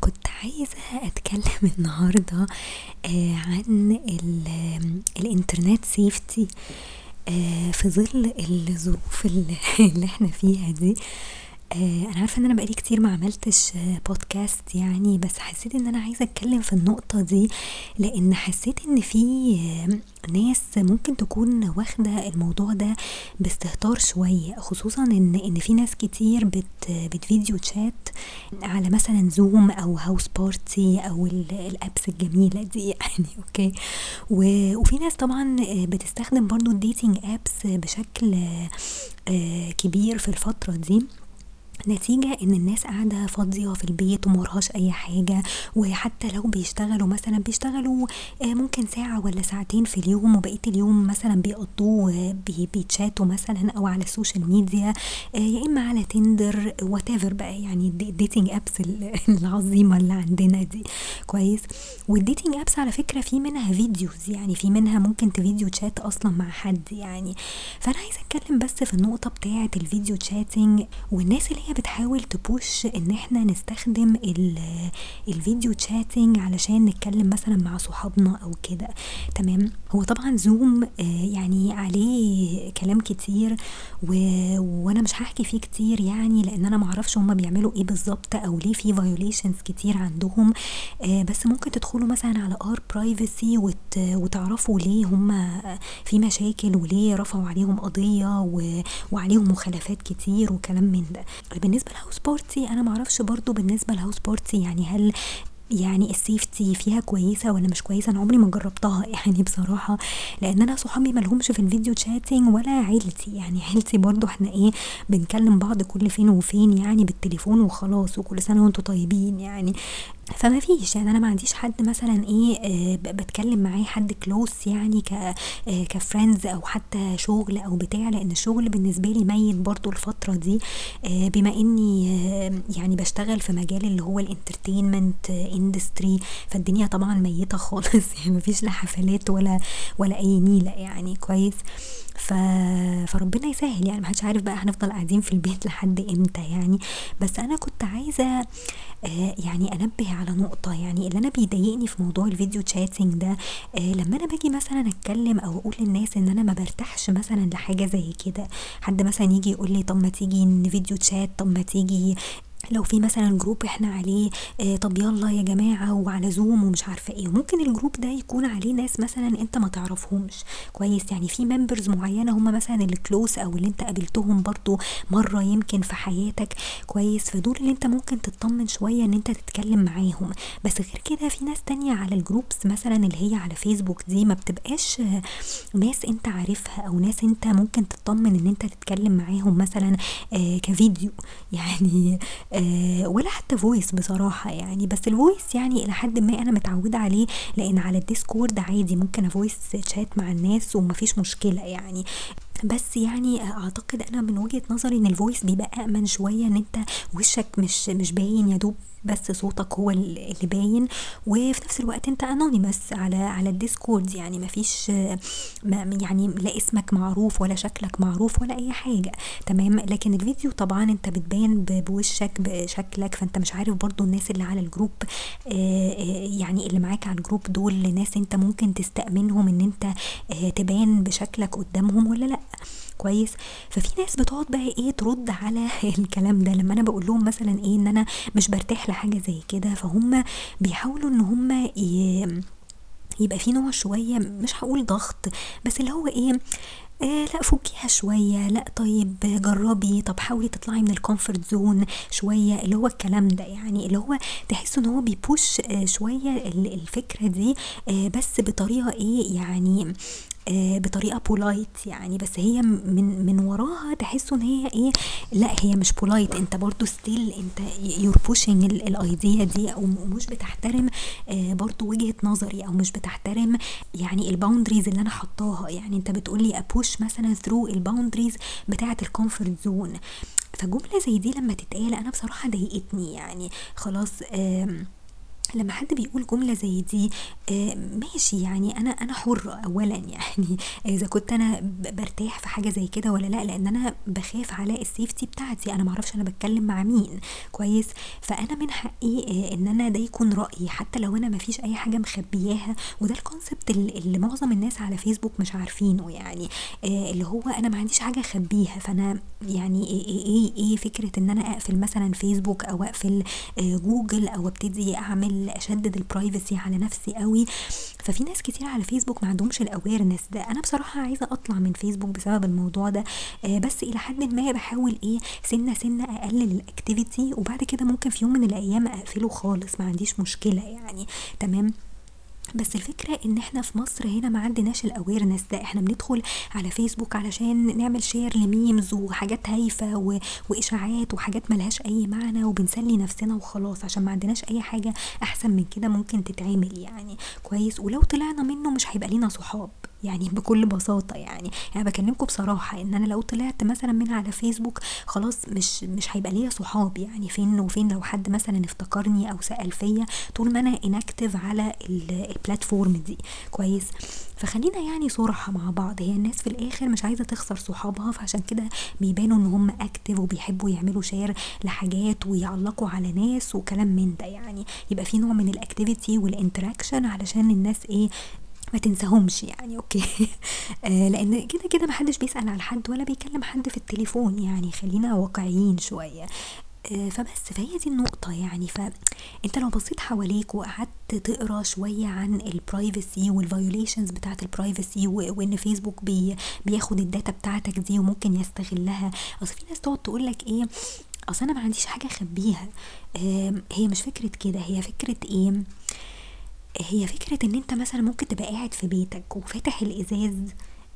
كنت عايزة أتكلم النهاردة آه، عن الإنترنت سيفتي آه، في ظل الظروف اللي إحنا فيها دي. آه، أنا عارفة إن أنا بقالي كتير ما عملتش بودكاست يعني بس حسيت إن أنا عايزة أتكلم في النقطة دي لأن حسيت إن في ناس ممكن تكون واخدة الموضوع ده باستهتار شوية خصوصا إن إن في ناس كتير بت بت video chat على مثلا Zoom أو Houseparty أو ال apps الجميلة دي يعني okay؟ وفي ناس طبعا بتستخدم برضو ال dating apps بشكل آه، كبير في الفترة دي. نتيجة إن الناس قاعدة فاضية في البيت ومورهاش أي حاجة وحتى لو بيشتغلوا مثلا بيشتغلوا آه، ممكن ساعة ولا ساعتين في اليوم وبقية اليوم مثلا بيقضوه بيتشاتوا مثلا أو على ال social media آه، يا إما على Tinder whatever بقى يعني ال dating apps العظيمة اللي عندنا دي. كويس؟ وال dating apps على فكرة في منها videos يعني في منها ممكن ت video chat أصلا مع حد يعني. فأنا عايزة أتكلم بس في النقطة بتاعة ال video chatting والناس اللي هي بتحاول ت push إن إحنا نستخدم ال video chatting علشان نتكلم مثلا مع صحابنا أو كده. تمام؟ هو طبعا Zoom آه، يعني عليه كلام كتير و... وأنا مش هحكي فيه كتير يعني لأن أنا معرفش هما بيعملوا إيه بالظبط أو ليه في violations كتير عندهم. آه، بس ممكن تدخلوا مثلا على r/privacy وت... وتعرفوا ليه هما في مشاكل وليه رفعوا عليهم قضية و... وعليهم مخالفات كتير وكلام من ده. بالنسبة ل Houseparty أنا معرفش برضو بالنسبة ل Houseparty يعني هل يعني ال safety فيها كويسة ولا مش كويسة؟ أنا عمري ما جربتها يعني بصراحة لأن أنا صحابي ملهمش في ال video chatting ولا عيلتي. يعني عيلتي برضو إحنا إيه بنكلم بعض كل فين وفين يعني بالتليفون وخلاص وكل سنة وأنتم طيبين يعني. فما فيش. يعني أنا ما عنديش حد مثلا إيه آه بتكلم معاه حد close يعني ك آه ك friends أو حتى شغل أو بتاع لأن الشغل بالنسبة لي ميت برضو الفترة دي آه بما إني يعني بشتغل في مجال اللي هو ال entertainment industry فالدنيا طبعا ميتة خالص. يعني مفيش لا حفلات ولا ولا أي نيلة يعني. كويس. ف... فربنا يسهل. يعني محدش عارف بقى هنفضل قاعدين في البيت لحد إمتى يعني. بس أنا كنت عايزة يعني أنبه على نقطة يعني اللي أنا بيضايقني في موضوع ال video chatting ده آه لما أنا باجي مثلا أتكلم أو أقول للناس إن أنا ما برتاحش مثلا لحاجة زي كده حد مثلا يجي يقول لي طب ما تيجي video chat طب ما تيجي لو في مثلا group إحنا عليه آه طب يلا يا جماعة وعلى Zoom ومش عارفة إيه. وممكن ال group ده يكون عليه ناس مثلا أنت ما تعرفهمش. كويس يعني في members معينة هم مثلا اللي close أو اللي أنت قابلتهم برضو مرة يمكن في حياتك. كويس فدول اللي أنت ممكن تطمن شوية إن أنت تتكلم معاهم. بس غير كده في ناس تانية على ال groups مثلا اللي هي على فيسبوك دي ما بتبقاش ناس أنت عارفها أو ناس أنت ممكن تطمن إن أنت تتكلم معاهم مثلا آه كفيديو. يعني آه ولا حتى voice بصراحة يعني. بس ال voice يعني إلى حد ما أنا متعودة عليه لأن على ال Discord عادي ممكن أ voice chat مع الناس ومفيش مشكلة يعني. بس يعني أعتقد أنا من وجهة نظري إن ال voice بيبقى امن شوية إن أنت وشك مش مش باين يا دوب بس صوتك هو اللي باين. وفي نفس الوقت أنت anonymous على على ال Discord يعني مفيش ما يعني لا اسمك معروف ولا شكلك معروف ولا أي حاجة. تمام؟ لكن الفيديو طبعا أنت بتبان بوشك بشكلك فأنت مش عارف برضو الناس اللي على ال group يعني اللي معاك على ال group دول ناس أنت ممكن تستأمنهم إن أنت تبان بشكلك قدامهم ولا لأ. كويس. ففي ناس بتقعد بقى إيه ترد على الكلام ده. لما أنا بقول لهم مثلا إيه إن أنا مش برتاح لحاجة زي كده فهم بيحاولوا إن هم يبقى في نوع شوية مش هقول ضغط بس اللي هو إيه آه لأ فكيها شوية لأ طيب جربي طب حاولي تطلعي من ال comfort zone شوية اللي هو الكلام ده يعني. اللي هو تحسوا إن هو بي push آه شوية الفكرة دي آه بس بطريقة إيه يعني بطريقة polite يعني بس هي من من وراها تحسوا إن هي إيه لأ هي مش polite أنت برضو still أنت you're pushing ال idea دي أو مش بتحترم آه برضو وجهة نظري أو مش بتحترم يعني ال boundaries اللي أنا حطاها. يعني أنت بتقولي أ push مثلا through ال boundaries بتاعة ال comfort zone فجملة زي دي لما تتقال أنا بصراحة ضايقتني يعني. خلاص آه لما حد بيقول جملة زي دي آه ماشي يعني أنا أنا حرة اولا يعني. إذا كنت أنا برتاح في حاجة زي كده ولا لأ لأن أنا بخاف على ال safety بتاعتي. أنا معرفش أنا بتكلم مع مين. كويس؟ فأنا من حقي آه إن أنا ده يكون رأيي حتى لو أنا مفيش أي حاجة مخبياها. وده ال concept اللي معظم الناس على فيسبوك مش عارفينه يعني. آه اللي هو أنا ما عنديش حاجة أخبيها. فأنا يعني إيه إيه, إيه, إيه فكرة إن أنا أقفل مثلا فيسبوك أو أقفل آه جوجل أو أبتدي أشدد ال privacy على نفسي قوي. ففي ناس كتير على فيسبوك ما عندهمش ال awareness ده. أنا بصراحة عايزة أطلع من فيسبوك بسبب الموضوع ده. آه بس إلى حد ما بحاول إيه سنة سنة أقلل ال activity وبعد كده ممكن في يوم من الأيام أقفله خالص ما عنديش مشكلة يعني. تمام؟ بس الفكرة إن إحنا في مصر هنا ما عندناش ال awareness ده. إحنا بندخل على فيسبوك علشان نعمل share ل memes وحاجات هايفة و... وإشاعات وحاجات ملهاش أي معنى وبنسلي نفسنا وخلاص عشان ما عندناش أي حاجة أحسن من كده ممكن تتعمل يعني. كويس. ولو طلعنا منه مش هيبقى لينا صحاب. يعني بكل بساطة يعني. يعني بكلمكم بصراحة إن أنا لو طلعت مثلا من على فيسبوك خلاص مش مش هيبقى ليا صحاب. يعني فين وفين لو حد مثلا افتكرني أو سأل فيا طول ما أنا inactive على ال platform دي. كويس؟ فخلينا يعني صراحة مع بعض. هي الناس في الآخر مش عايزة تخسر صحابها فعشان كده بيبانوا إن هم active وبيحبوا يعملوا share لحاجات ويعلقوا على ناس وكلام من ده يعني. يبقى في نوع من ال activity وال interaction علشان الناس إيه ما تنساهمش يعني okay. آه لأن كده كده محدش بيسأل على حد ولا بيكلم حد في التليفون يعني خلينا واقعيين شوية. آه فبس فهي دي النقطة يعني. فانت لو بصيت حواليك وقعدت تقرأ شوية عن ال privacy وال violations بتاعت ال privacy وإن فيسبوك بي بياخد الداتا بتاعتك دي وممكن يستغلها. أصل في ناس تقعد تقولك إيه أصل أنا ما عنديش حاجة أخبيها. هي مش فكرة كده هي فكرة إيه؟ هي فكرة إن أنت مثلا ممكن تبقى قاعد في بيتك وفاتح الإزاز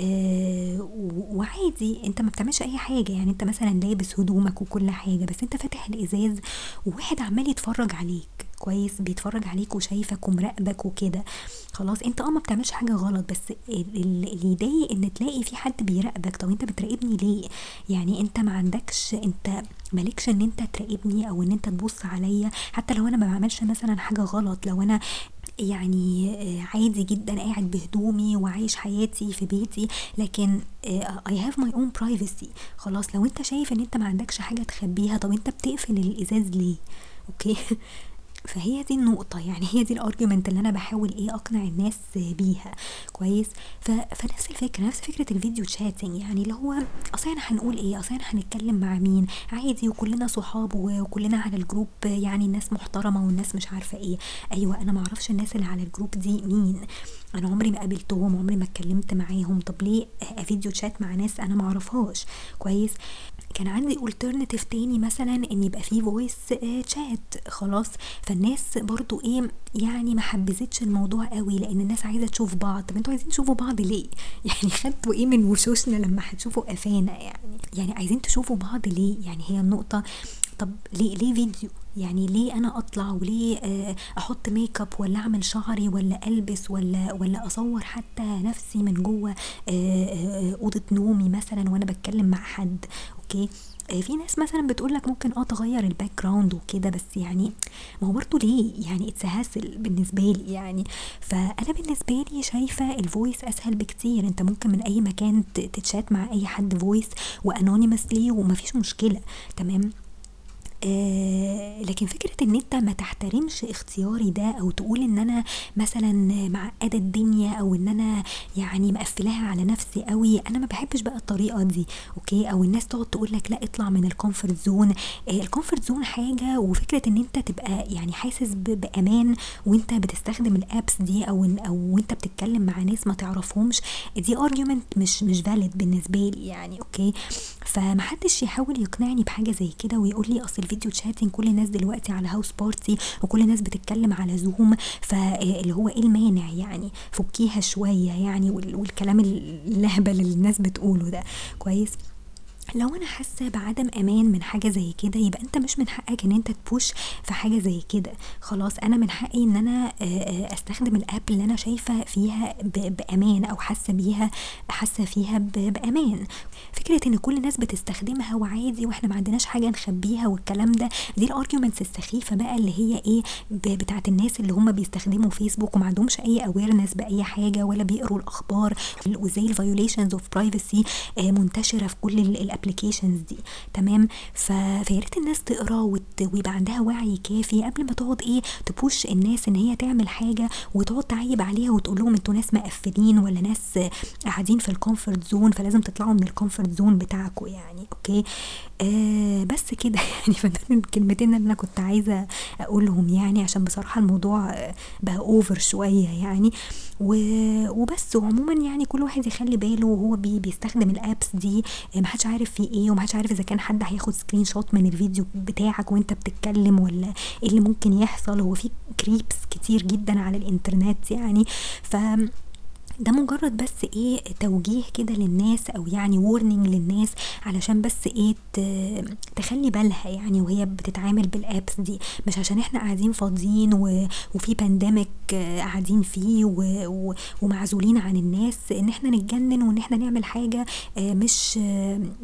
آه وعادي أنت ما بتعملش أي حاجة. يعني أنت مثلا لابس هدومك وكل حاجة بس أنت فاتح الإزاز وواحد عمال يتفرج عليك. كويس؟ بيتفرج عليك وشايفك ومراقبك وكده. خلاص أنت آه ما بتعملش حاجة غلط بس اللي يضايق إن تلاقي في حد بيراقبك. طب أنت بتراقبني ليه؟ يعني أنت ما عندكش أنت مالكش إن أنت تراقبني أو إن أنت تبص عليا. حتى لو أنا ما بعملش مثلا حاجة غلط لو أنا يعني عادي جدا قاعد بهدومي وعايش حياتي في بيتي لكن I have my own privacy. خلاص لو أنت شايف إن أنت ما عندكش حاجة تخبيها طب أنت بتقفل الإزاز ليه؟ Okay? فهي دي النقطة يعني هي دي ال argument اللي أنا بحاول إيه أقنع الناس بيها. كويس؟ فنفس الفكرة نفس فكرة ال video chatting يعني اللي هو أصل إحنا هنقول إيه؟ أصل إحنا هنتكلم مع مين؟ عادي وكلنا صحاب وكلنا على ال group يعني الناس محترمة والناس مش عارفة إيه. أيوه أنا معرفش الناس اللي على ال group دي مين. أنا عمري ما قابلتهم عمري ما اتكلمت معاهم. طب ليه؟ video chat مع ناس أنا معرفهاش. كويس؟ كان عندي alternative تاني مثلا إن يبقى فيه voice chat خلاص. فالناس برضو إيه يعني ما حبذتش الموضوع قوي لأن الناس عايزة تشوف بعض. طب أنتوا عايزين تشوفوا بعض ليه؟ يعني خدتوا إيه من وشوشنا لما هتشوفوا قفانا يعني يعني عايزين تشوفوا بعض ليه؟ يعني هي النقطة. طب ليه ليه فيديو يعني ليه أنا أطلع وليه أحط make up ولا أعمل شعري ولا ألبس ولا ولا أصور حتى نفسي من جوه؟ أوضة نومي مثلا وأنا بتكلم مع حد. Okay في ناس مثلا بتقول لك ممكن آه تغير ال background وكده بس يعني ما هو برضه ليه؟ يعني it's a hassle بالنسبة لي يعني. فأنا بالنسبة لي شايفة ال voice أسهل بكتير. أنت ممكن من أي مكان تتشات مع أي حد voice و anonymously ومفيش مشكلة. تمام؟ آه لكن فكرة إن أنت ما تحترمش اختياري ده أو تقول إن أنا مثلا معقدة الدنيا أو إن أنا يعني مقفلاها على نفسي قوي أنا ما بحبش بقى الطريقة دي okay? أو الناس تقعد تقول لك لا اطلع من ال comfort zone آه ال comfort zone حاجة وفكرة إن أنت تبقى يعني حاسس بأمان وأنت بتستخدم ال apps دي أو أو انت بتتكلم مع ناس ما تعرفهمش دي argument مش مش valid بالنسبة لي يعني okay? فمحدش يحاول يقنعني بحاجة زي كده ويقول لي أصل ال video chatting كل الناس دلوقتي على Houseparty وكل الناس بتتكلم على زوم فاللي هو إيه المانع يعني؟ فكيها شوية يعني والكلام اللهبل اللي الناس بتقوله ده. كويس؟ لو أنا حاسة بعدم أمان من حاجة زي كده يبقى أنت مش من حقك إن أنت تpush في حاجة زي كده، خلاص أنا من حقي إن أنا آآ أستخدم الapp اللي أنا شايفة فيها ب بأمان أو حاسة بيها حاسة فيها ب بأمان، فكرة إن كل الناس بتستخدمها وعادي وإحنا ما عندناش حاجة نخبيها والكلام ده دي ال arguments السخيفة بقى اللي هي إيه ب بتاعة الناس اللي هُم بيستخدموا فيسبوك وما عندهمش أي awareness بأي حاجة ولا بيقروا وإزاي ال violations of privacy آآ منتشرة في كل ال applications دي. تمام، ف فياريت الناس تقرا وت ويبقى عندها وعي كافي قبل ما تقعد إيه ت push الناس إن هي تعمل حاجة وتقعد تعيّب عليها وتقول لهم أنتم ناس مقفلين والّا ناس قاعدين في ال comfort zone فلازم تطلعوا من ال comfort zone بتاعكم يعني. Okay، آآ بس كده. يعني فدول الكلمتين اللي أنا كنت عايزة أقولهم يعني عشان بصراحة الموضوع بقى over شوية يعني. وبس. وعمومًا يعني كل واحد يخلي باله وهو بي بيستخدم الapps دي. ما حدش عارف في إيه وما حدش عارف إذا كان حد هياخد screenshot من الفيديو بتاعك وأنت بتتكلم والّا إيه اللي ممكن يحصل. هو في creeps كتير جدًا على الإنترنت يعني. ف ده مجرد بس إيه توجيه كده للناس أو يعني warning للناس علشان بس ت تخلي بالها يعني وهي بتتعامل بالapps دي. مش عشان إحنا قاعدين فاضيين وفي pandemic قاعدين فيه ومعزولين عن الناس إن إحنا نتجنن وإن إحنا نعمل حاجة مش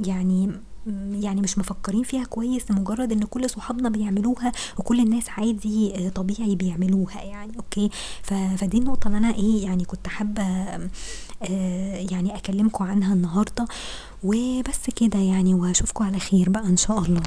يعني يعني مش مفكرين فيها كويس لمجرد إن كل صحابنا بيعملوها وكل الناس عادي طبيعي بيعملوها يعني أوكي، ف فدي النقطة اللي أنا إيه يعني كنت حابة آآ يعني أكلمكم عنها النهاردة وبس كده يعني وأشوفكم على خير بقى إن شاء الله.